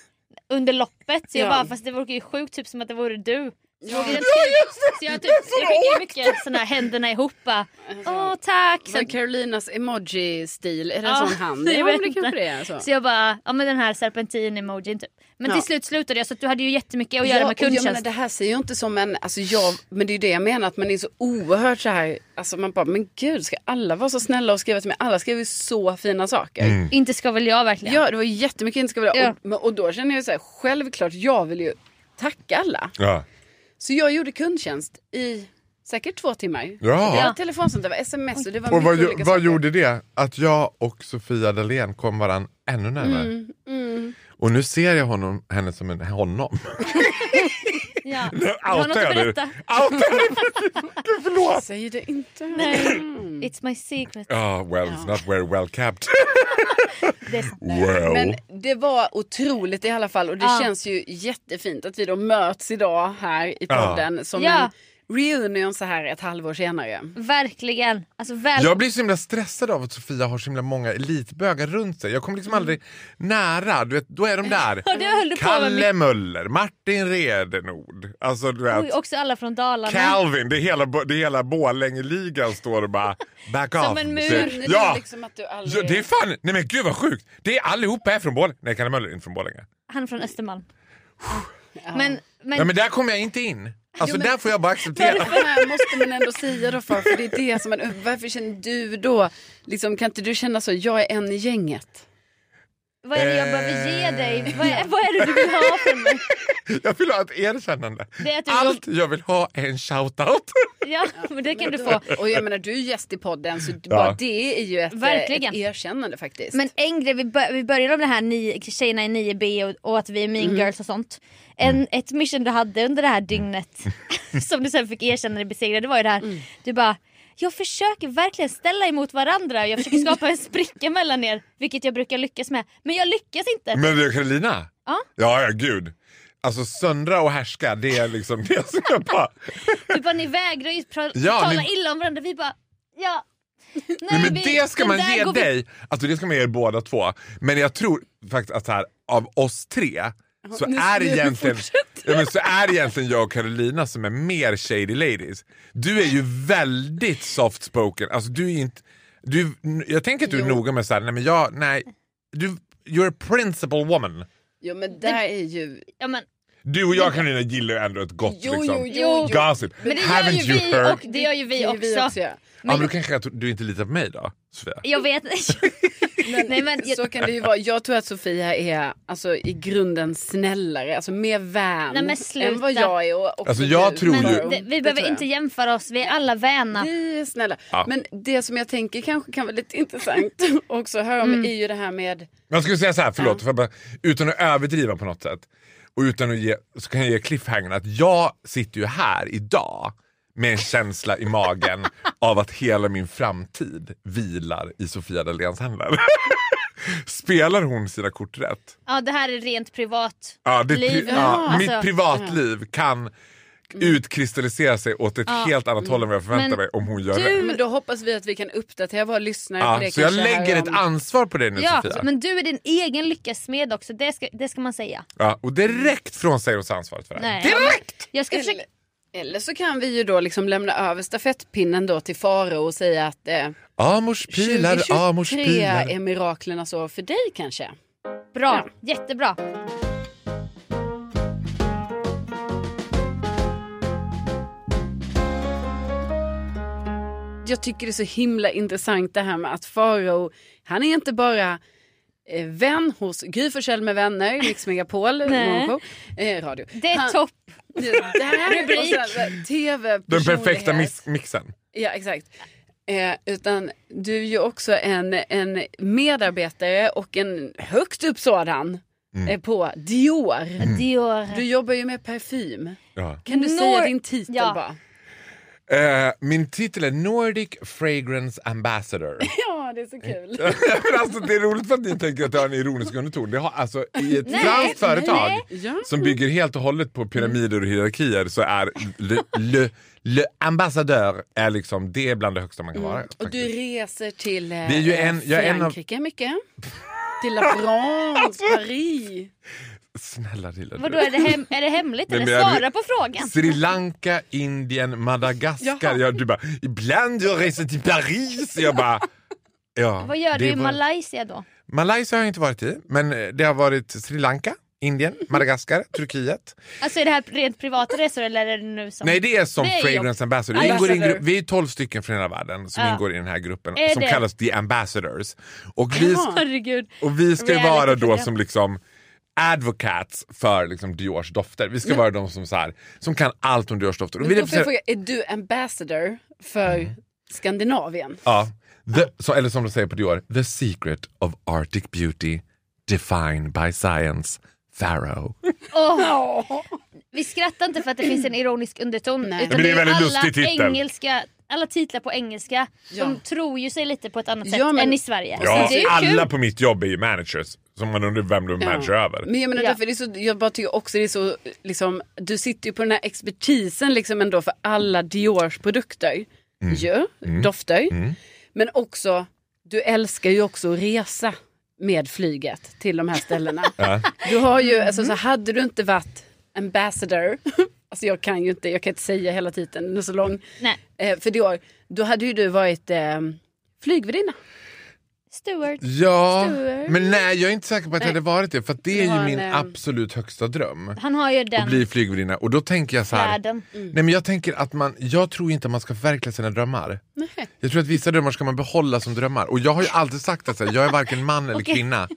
A: under loppet. Så jag
B: Ja.
A: bara, fast det var ju sjukt typ som att det vore du.
B: Ja.
A: jag, så jag, typ, jag skickade mycket såna här händerna ihop Åh tack.
B: Var
A: Sen,
B: Carolinas emoji-stil? Är det en
A: Ja,
B: sån hand?
A: jag
B: Ja,
A: vet
B: men det kanske
A: inte.
B: det är. Så.
A: så jag bara, ja men den här serpentin-emojin typ. Men
B: Ja.
A: till slut slutade jag så att du hade ju jättemycket att göra med
B: och jag menar,
A: kundtjänst.
B: det här ser ju inte som en, alltså jag, men det är ju det jag menar att man är så oerhört så här, alltså man bara, men gud ska alla vara så snälla och skriva till mig? Alla skriver ju så fina saker.
C: Mm.
A: Inte ska väl jag verkligen.
B: Ja det var jättemycket inte ska vilja.
A: Ja.
B: Och, men- och då känner jag så här, självklart jag vill ju tacka alla.
C: Ja.
B: Så jag gjorde kundtjänst i säkert två timmar.
C: Ja.
B: Det var telefonsamtal, det var sms och det var
C: Och vad,
B: mycket
C: gjo-
B: olika
C: vad
B: saker.
C: gjorde det? Att jag och Sofia Dalén kom varandra ännu närmare.
B: Mm, mm.
C: Och nu ser jag honom, henne som en honom.
A: Ja.
C: Nu outar jag. Outar jag Gud förlåt!
B: Säg det inte.
A: Nej.
B: Mm.
A: It's my secret.
C: Ja, well it's not very well kept.
A: Det.
C: Well.
B: Men det var otroligt i alla fall och det
A: Ja.
B: känns ju jättefint att vi då möts idag här i
C: Ja.
B: podden som
A: Ja.
B: en reunion så här ett halvår senare.
A: Verkligen. Alltså väl...
C: Jag blir så himla stressad av att Sofia har så himla många elitbögar runt sig. Jag kommer liksom aldrig nära. Du vet, då är de där. Kalle Möller, Martin Redenord. Alltså du vet.
A: Oj, också alla från Dalarna.
C: Calvin, det är hela, det är hela Borlänge-ligan står och bara back
A: Som
C: off.
A: en mur.
C: Ja,
B: det är liksom att du aldrig...
C: ja, det är fan, nej men gud vad sjukt. Det är allihopa är från Borlänge. Nej, Kalle Möller är inte från Borlänge.
A: Han är från Östermalm. Men, men,
C: Ja, men där kommer jag inte in. Alltså
B: Jo, men-
C: där får jag bara acceptera.
B: Varför här måste man ändå säga då för? För det är det som man, varför känner du då, liksom, kan inte du känna så, jag är en i gänget?
A: vad är det jag behöver ge dig? Vad är, vad är det du vill ha från mig?
C: Jag vill ha ett erkännande. Allt jag vill ha är en shoutout.
A: Ja, men det kan du få.
B: Och jag menar du är gäst i podden så bara det är ju ett, eh,
A: Verkligen.
B: ett erkännande faktiskt.
A: Men en grej, vi, bör, vi började om det här nio, tjejerna i 9B och, och att vi är mean girls och sånt. En, ett mission du hade under det här dygnet som du sen fick erkänna dig besegrad, det var ju det här. Du bara, jag försöker verkligen ställa emot varandra. Jag försöker skapa en spricka mellan er, vilket jag brukar lyckas med. Men jag lyckas inte.
C: Men du Carolina, Ja, ja gud. Alltså söndra och härska, det är liksom det som jag bara...
A: Typ bara, ni vägrar ju pra-
C: Ja,
A: tala
C: ni-
A: illa om varandra. Vi bara, ja. Nej,
C: Nej, men
A: vi-
C: det ska man ge
A: går vi-
C: dig. Alltså det ska man ge er båda två. Men jag tror faktiskt att här, av oss tre så
B: nu-
C: är, egentligen, ja, men så är egentligen jag och Carolina som är mer shady ladies. Du är ju väldigt soft spoken. Alltså du är inte, du, jag tänker att du är
B: Jo.
C: noga med så här, nej men jag, nej. Du, you're a principal woman.
B: Jo men där är ju...
A: Ja, men,
C: Du och jag Carolina gillar ju ändå ett gott
B: Jo,
C: liksom,
B: jo, jo, jo.
C: gossip.
A: men det gör ju
C: you
A: vi
C: heard?
A: och det gör ju vi också.
B: ja.
C: Ja, men då kanske att du inte litar på mig då, Sofia?
A: Jag vet Nej, men, jag,
B: Så kan det ju vara. Jag tror att Sofia är alltså, i grunden snällare, alltså mer vän
A: Nej, men sluta.
B: än vad jag är. Och
C: Alltså, jag
B: du.
C: tror
A: men det, vi
B: Det
A: behöver inte jämföra oss, vi är alla väna.
B: Vi är snälla.
C: Ja.
B: Men det som jag tänker kanske kan vara lite intressant också att höra
A: Mm.
B: om är ju det här med...
C: Jag skulle säga så här, förlåt, för jag bara, utan att överdriva på något sätt. Och utan att ge, så kan jag ge cliffhangern att jag sitter ju här idag med en känsla i magen av att hela min framtid vilar i Sofia Dahléns händer. Spelar hon sina kort rätt?
A: Ja, det här är rent privat.
C: Ja, det,
A: Liv.
C: ja,
A: Alltså,
C: mitt privatliv kan utkristallisera sig åt ett
A: Ja.
C: helt annat håll än vad jag förväntar
A: Men
C: mig om hon gör
A: du-
C: rätt.
B: Men då hoppas vi att vi kan uppdatera våra lyssnare på
C: Ja,
B: det
C: så jag lägger ett
B: om-
C: ansvar på dig nu
A: Ja,
C: Sofia.
A: men du är din egen lyckas smed också, det ska, det ska man säga.
C: Ja, och direkt frånsäger oss ansvaret för det.
A: Nej.
C: Direkt!
A: Jag ska försöka...
B: eller så kan vi ju då liksom lämna över stafettpinnen då till Faro och säga att eh,
C: Amors pilar, Amors
B: 2023
C: pilar.
B: är miraklernas år för dig kanske.
A: Bra, jättebra.
B: Jag tycker det är så himla intressant det här med att Faro, han är inte bara vän hos Gry Forssell med vänner, Mix Megapol, morgonshow, eh, radio.
A: Det är topp.
B: Det här
A: Rubrik.
B: TV,
C: Den perfekta mix- mixen.
B: Ja, exakt. Eh, utan du är ju också en, en medarbetare och en högt upp sådan
C: Mm.
B: eh, på Dior.
A: Dior.
B: Du jobbar ju med parfym.
C: Ja.
B: Kan du
A: Nor-
B: säga din titel
A: Ja.
B: bara?
C: Eh, min titel är Nordic Fragrance Ambassador.
B: Ja, det är så kul.
C: Men alltså, det är roligt för att ni tänker att det har en ironisk underton. Det har, alltså, I ett
A: Nej,
C: franskt företag
A: nej.
C: Som bygger helt och hållet på pyramider och hierarkier så är le, le, le ambassadör är liksom, det är bland det högsta man kan vara.
B: Mm. Och du reser till eh,
C: Det är ju en- jag är en av-
B: Frankrike mycket. Till La France, Paris.
C: Snälla lilla du.
A: Vadå, är det, hem, är det hemligt?
C: Nej,
A: eller svara på frågan.
C: Sri Lanka, Indien, Madagaskar. Ja, du bara, ibland jag reser till Paris. Jag bara, ja,
A: Vad gör du i
C: var-
A: Malaysia då?
C: Malaysia har jag inte varit i, men eh, det har varit Sri Lanka, Indien, Madagaskar, Turkiet.
A: Alltså är det här rent privata resor eller är det nu som...
C: Nej, det är som
A: Det
C: Fragrance Ambassador. Vi, ingår i en
B: Ambassador.
C: grupp, vi är 12 stycken från hela världen som
A: Ja.
C: ingår i den här gruppen
A: Är
C: som
A: det?
C: kallas The Ambassadors. Och vi.
A: Herregud.
C: och vi ska ju vara då som liksom advocates för liksom Diors dofter. Vi ska vara de som, så här, som kan allt om Diors dofter. Och vi representerar-
B: fråga, är du ambassador för
C: Mm.
B: Skandinavien?
C: Ja. The, så, eller som de säger på Dior, the secret of Arctic beauty defined by science. Pharaoh.
A: Åh, Vi skrattar inte för att det finns en ironisk underton.
B: Nej.
A: Utan
C: Men det är väldigt
A: alla
C: lustig titel.
A: Engelska, alla titlar på engelska,
B: Ja.
A: de tror ju sig lite på ett annat sätt
B: Ja, men-
A: än i Sverige.
C: Ja,
A: det är
C: alla
A: kul.
C: på mitt jobb är ju managers. Som man undrar vem du manager över.
B: Men jag menar
A: Ja.
B: därför det är så, jag bara tycker också det är så, liksom, du sitter ju på den här expertisen liksom ändå för alla Diors produkter.
C: Mm.
B: Ju, dofter. Men också, du älskar ju också att resa med flyget till de här ställena. Du har ju, alltså så hade du inte varit ambassador, alltså jag kan ju inte, jag kan inte säga hela titeln, den är så lång.
A: Nej.
B: Eh, för Dior, då hade ju du varit eh, flygvärdinna.
A: Stewart.
C: Ja,
A: Stuart.
C: men nej jag är inte säker på att jag hade varit det. För att det är ju min
B: en, eh,
C: absolut högsta dröm.
A: Han har ju
C: Att
A: den
C: bli flygvärdinna. Och då tänker jag så här.
A: världen.
C: Nej men jag tänker att man, jag tror inte att man ska förverkliga sina drömmar.
B: Nej.
C: Jag tror att vissa drömmar ska man behålla som drömmar. Och jag har ju alltid sagt att så här, jag är varken man eller
A: Okej.
C: kvinna.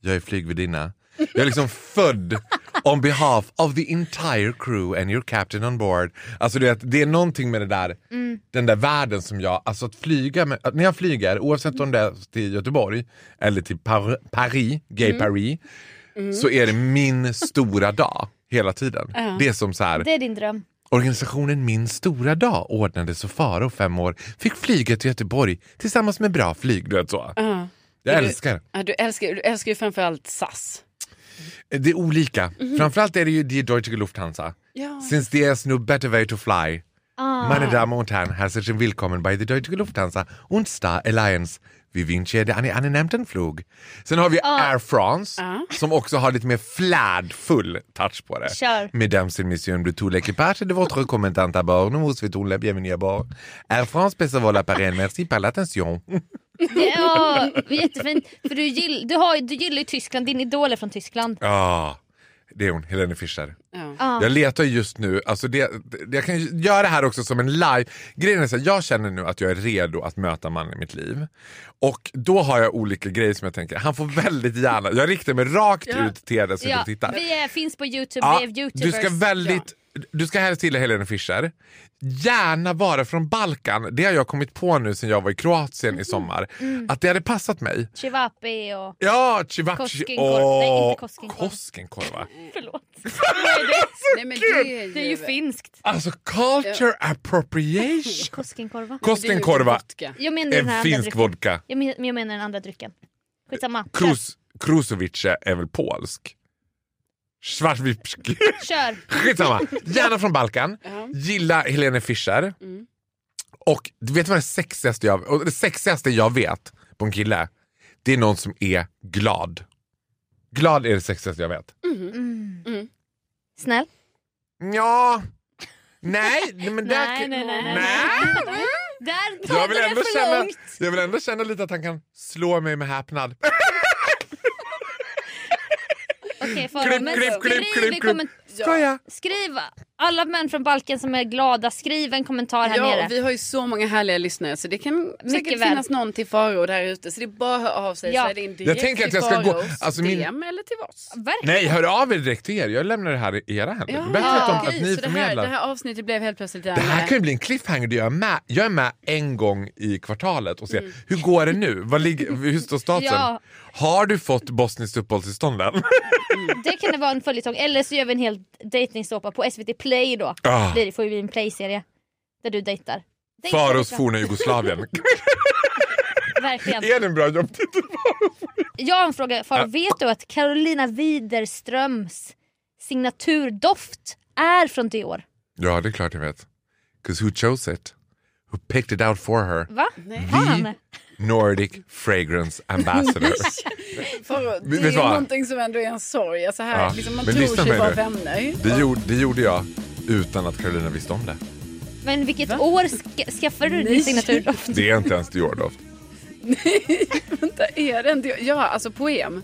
C: Jag är flygvärdinna. Jag är liksom född on behalf of the entire crew and your captain on board. Alltså det, det är någonting med det där,
A: Mm.
C: den där världen som jag, alltså att flyga med, att när jag flyger, oavsett om det är till Göteborg eller till Par, Paris, Gay
A: Mm.
C: Paris, så är det min stora dag hela tiden. Det är som så här,
A: Det är din dröm.
C: Organisationen Min stora dag ordnade så Faro fem år fick flyga till Göteborg tillsammans med bra flyg. Du vet så.
B: Ja.
C: Jag
B: Är du-
C: älskar
B: Ja, du, älskar, du älskar ju framförallt SAS.
C: Det är olika. Framförallt är det ju Die Deutsche Lufthansa.
B: Ja.
C: Since there's no better way to fly.
A: Ah.
C: Meine Damen und Herren, herzlich willkommen bei der Deutsche Lufthansa und Star Alliance. Vi wünschen dig en angenämten flug. Sen har vi Air France som också har lite mer flärdfull touch på det.
A: Kör.
C: Mesdames et messieurs, de tout l'équipage de votre commandant à bord, nous vous souhaitons la bienvenue à bord. Air France pèse vol appareil, merci par l'attention.
A: Ja, jättefint. För du, gill, du, har, du gillar ju Tyskland, din idol är från Tyskland.
C: Ah, det är hon, Helene Fischer.
B: Ja.
A: Ja.
C: Jag letar just nu, alltså det, det, jag kan göra det här också som en live. Grejen är så här, jag känner nu att jag är redo att möta mannen i mitt liv. Och då har jag olika grejer som jag tänker, han får väldigt gärna, jag riktar mig rakt
B: Ja.
C: ut till er som
A: Ja,
C: tittar.
A: vi är, finns på Youtube,
C: Ja,
A: vi är youtubers.
C: du ska väldigt, du ska helst gilla Helene Fischer. Gärna vara från Balkan. Det har jag kommit på nu sen jag var i Kroatien i sommar. Att det hade passat mig.
A: Chivapi och...
C: Ja, Civaci.
A: Koskenkorva. Nej, inte koskenkorva.
C: Koskenkorva.
A: Förlåt.
B: Nej, men det, är
A: Det är ju finskt.
C: Alltså culture appropriation.
A: Koskenkorva.
C: Koskenkorva.
A: Jag menar andra
C: finsk vodka.
A: Jag men- men jag menar den andra drycken. Skitsamma.
C: Krus, Krusovice är väl polsk? Svartvipski.
A: Kör.
C: Skitsamma. Gärna från Balkan.
B: Ja.
C: Gilla Helene Fischer.
B: Mm.
C: Och du vet vad det sexigaste jag, och det sexigaste jag vet på en kille? Det är någon som är glad. Glad är det sexigaste jag vet.
A: Mm. Snäll.
C: Ja. Nej, men där,
A: Nej, nej, nej, nej.
C: nej.
A: Där
C: Jag vill,
A: det
C: ändå
A: för
C: känna,
A: långt.
C: jag vill ändå känna lite att han kan slå mig med häpnad.
A: Okej, Farao,
C: Klipp, klipp,
A: skriv
C: klipp, klipp, klipp. Skoja.
A: Skriv alla män från Balken som är glada, skriv en kommentar här
B: Ja,
A: nere.
B: vi har ju så många härliga lyssnare så det kan säkert
A: väl.
B: finnas någon till Faro där ute. Så det är bara att höra av sig.
A: Ja.
B: Så är det
C: Jag tänker att jag ska gå- alltså min-
B: DM eller till oss.
A: Verkligen.
C: Nej, hör av er direkt till er. Jag lämnar det här i era händer.
B: Ja,
C: Bättre att, de, att ni
B: så det här,
C: förmedlar.
B: det här avsnittet blev helt plötsligt
C: Det här
B: eh,
C: kan ju bli en cliffhanger. där Jag är med, jag är med en gång i kvartalet och ser
B: Mm.
C: hur går det nu? Vad ligger, hur står statusen?
A: Ja.
C: Har du fått bosniskt uppehållstillstånd än?
A: Det kan det vara en följetong. Eller så gör vi en hel dejtingsåpa på SVT Play då.
C: Ah.
A: Blir det får vi en Play-serie. Där du dejtar. Dejtar
C: Faros forna Jugoslavien.
A: Verkligen.
C: är det en bra jobbtitel?
A: Jag har en fråga. Farao, vet du att Carolina Widerströms signaturdoft är från Dior?
C: Ja, det är klart jag vet. 'Cause who chose it? Who picked it out for her?
A: Va?
B: Nej.
A: Han?
C: Nordic Fragrance Ambassador.
B: Det är
C: vad?
B: någonting som ändå är en sorg. Alltså här,
C: Ja,
B: liksom, man
C: men
B: tror sig vara vänner.
C: Det gjorde, det gjorde jag utan att Carolina visste om det.
A: Men vilket
B: Va?
A: år ska, skaffade du
B: Nej.
A: din signaturdoft?
C: Det är inte ens Dior-doft.
B: Vänta, är det inte... Ja, alltså poem.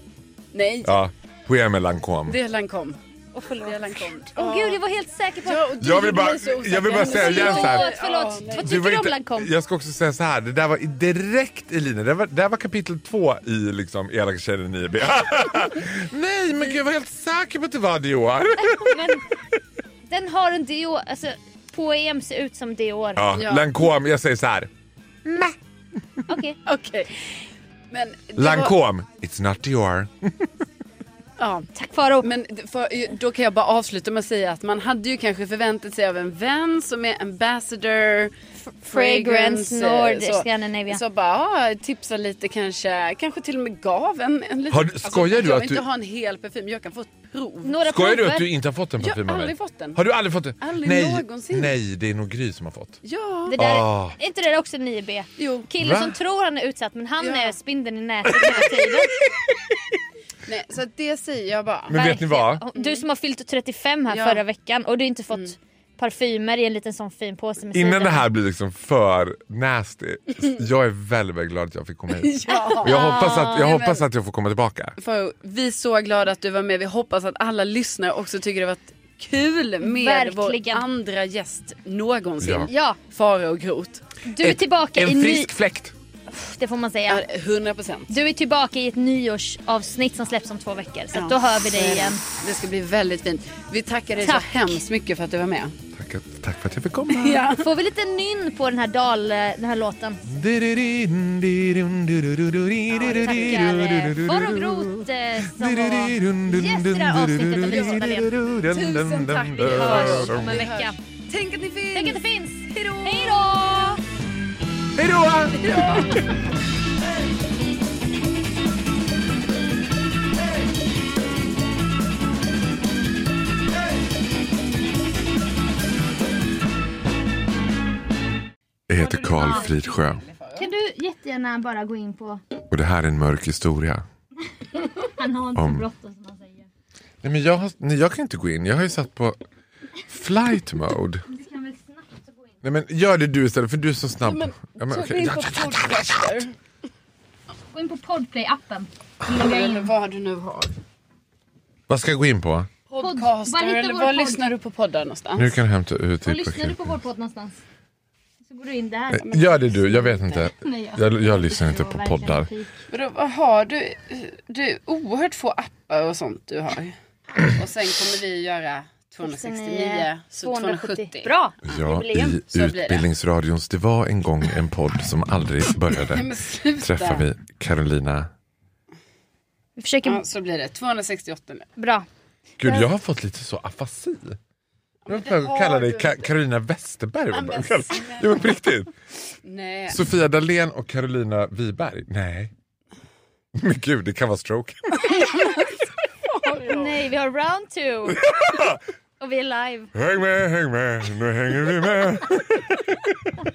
B: Nej,
C: Ja, Poème et Lancôme.
B: det är Lancome.
A: Åh förlåt.
B: Lancome.
A: Åh gud, jag var helt säker på...
B: Ja, och du
C: Jag vill bara- jag vill bara säga igen så här.
A: Förlåt, förlåt. Vad
C: Du
A: tycker
C: var
A: du om Lancome?
C: Jag ska också säga så här, det där var direkt i linjen. Det var, det var kapitel två i liksom Elaka tjejer i 9B. Nej men gud jag var helt säker på att det var Dior.
A: Men den har en Dior, alltså Poem ser ut som Dior.
C: Ja,
B: Ja.
C: Lancôme, jag säger så här.
A: Okej.
B: Okej. Men det var-
C: Lancôme, it's not Dior.
B: Ja.
A: Tack Faro.
B: Men för, då kan jag bara avsluta med att säga att man hade ju kanske förväntat sig av en vän som är ambassador,
A: Fragrance Nord
B: så,
A: Scandinavia.
B: så bara ah, tipsa lite kanske, kanske till och med gav en, en liten...
C: Har du- skojar du
B: jag
C: att
B: vill inte
C: du-
B: ha en hel parfym, jag kan få ett prov.
A: Några
C: Skojar du
A: prover.
C: att du inte har fått en
B: Jag
C: parfym
B: har
C: av mig?
B: aldrig fått den.
C: Har du aldrig fått den?
B: Aldrig
C: nej,
B: någonsin.
C: nej, det är nog Gry som har fått.
B: Ja,
A: Det där,
C: Ah.
A: Är inte det också 9B?
B: jo.
A: Kille
C: Va?
A: som tror han är utsatt men han
B: Ja.
A: är spindeln i nätet hela tiden.
B: Nej, så det säger jag bara.
C: Men vet ni vad?
A: Verkligen. Du som har fyllt 35 här
B: Ja.
A: förra veckan och du har inte fått parfymer i en liten sån fin påse med
C: Innan
A: cider.
C: det här blir liksom för nasty, jag är väldigt, väldigt glad att jag fick komma hit.
B: Ja.
C: Och jag hoppas att jag,
B: Nej,
C: hoppas att jag får komma tillbaka.
B: För vi är så glada att du var med. Vi hoppas att alla lyssnare också tycker det var kul med
A: Verkligen.
B: vår andra gäst någonsin.
C: Ja.
A: Ja,
B: Fara och Grot.
A: du är tillbaka i
C: En
A: ny...
C: frisk fläkt.
A: Det får man säga.
B: Ja, 100 procent.
A: Du är tillbaka i ett nyårsavsnitt som släpps om två veckor. Så att då hör vi dig igen.
B: Det ska bli väldigt fint. Vi tackar dig
A: Tack.
B: så hemskt mycket för att du var med.
C: Tack, tack för att jag fick komma.
B: Ja.
A: Får vi lite nynn på den här dal, den här låten? Tackar Far och Grot eh, som var gäst i det här avsnittet av Dahlén.
B: Tusen tack.
A: Vi hörs om en
B: Vi
A: vecka.
B: Tänk att ni finns!
A: Tänk att det finns! Hej då!
C: Hej då! Jag heter Karl Fridsjö.
A: Kan du jättegärna bara gå in på...
C: Och det här är en mörk historia.
A: Han har inte
C: Om...
A: bråttom som han säger.
C: Nej, men jag, har... Nej, jag kan inte gå in. Jag har ju satt på flight mode. Nej, men gör det du istället för du är så snabb.
B: Men,
C: Ja, men,
B: så
C: okej.
B: gå in på
C: ja, ja, ja.
B: podcaster.
A: Gå in på Podplay-appen. Logga
B: Eller vad du nu har.
C: Vad ska jag gå in på?
B: Podcaster
A: Var hittar
B: eller var
A: podd?
B: lyssnar du på poddar någonstans?
C: Nu kan du hämta ut
A: Var lyssnar du på vår podd någonstans? Så går du in där.
C: Gör det du, jag vet inte.
A: Nej, jag-
C: Jag, jag lyssnar inte på poddar.
B: Vadå, vad har du? Det är oerhört få appar och sånt du har. Och sen kommer vi göra 269, så 270.
A: Bra!
C: Ja, i
B: Så.
C: Utbildningsradions Det var en gång en podd som aldrig började. Träffar vi Carolina.
A: Vi försöker...
B: Ja, så blir det. 268 nu.
A: Bra.
C: Gud, jag har fått lite så afasi. Jag
B: har
C: kalla dig
B: du
C: Ka-. Carolina Westerberg.
B: men.
C: Jo, på riktigt.
B: Nej.
C: Sofia Dalén och Carolina Wiberg. Nej. Men gud, det kan vara stroke.
A: Nej, vi har round two. Och vi är live.
C: Häng med, häng med, nu hänger vi med.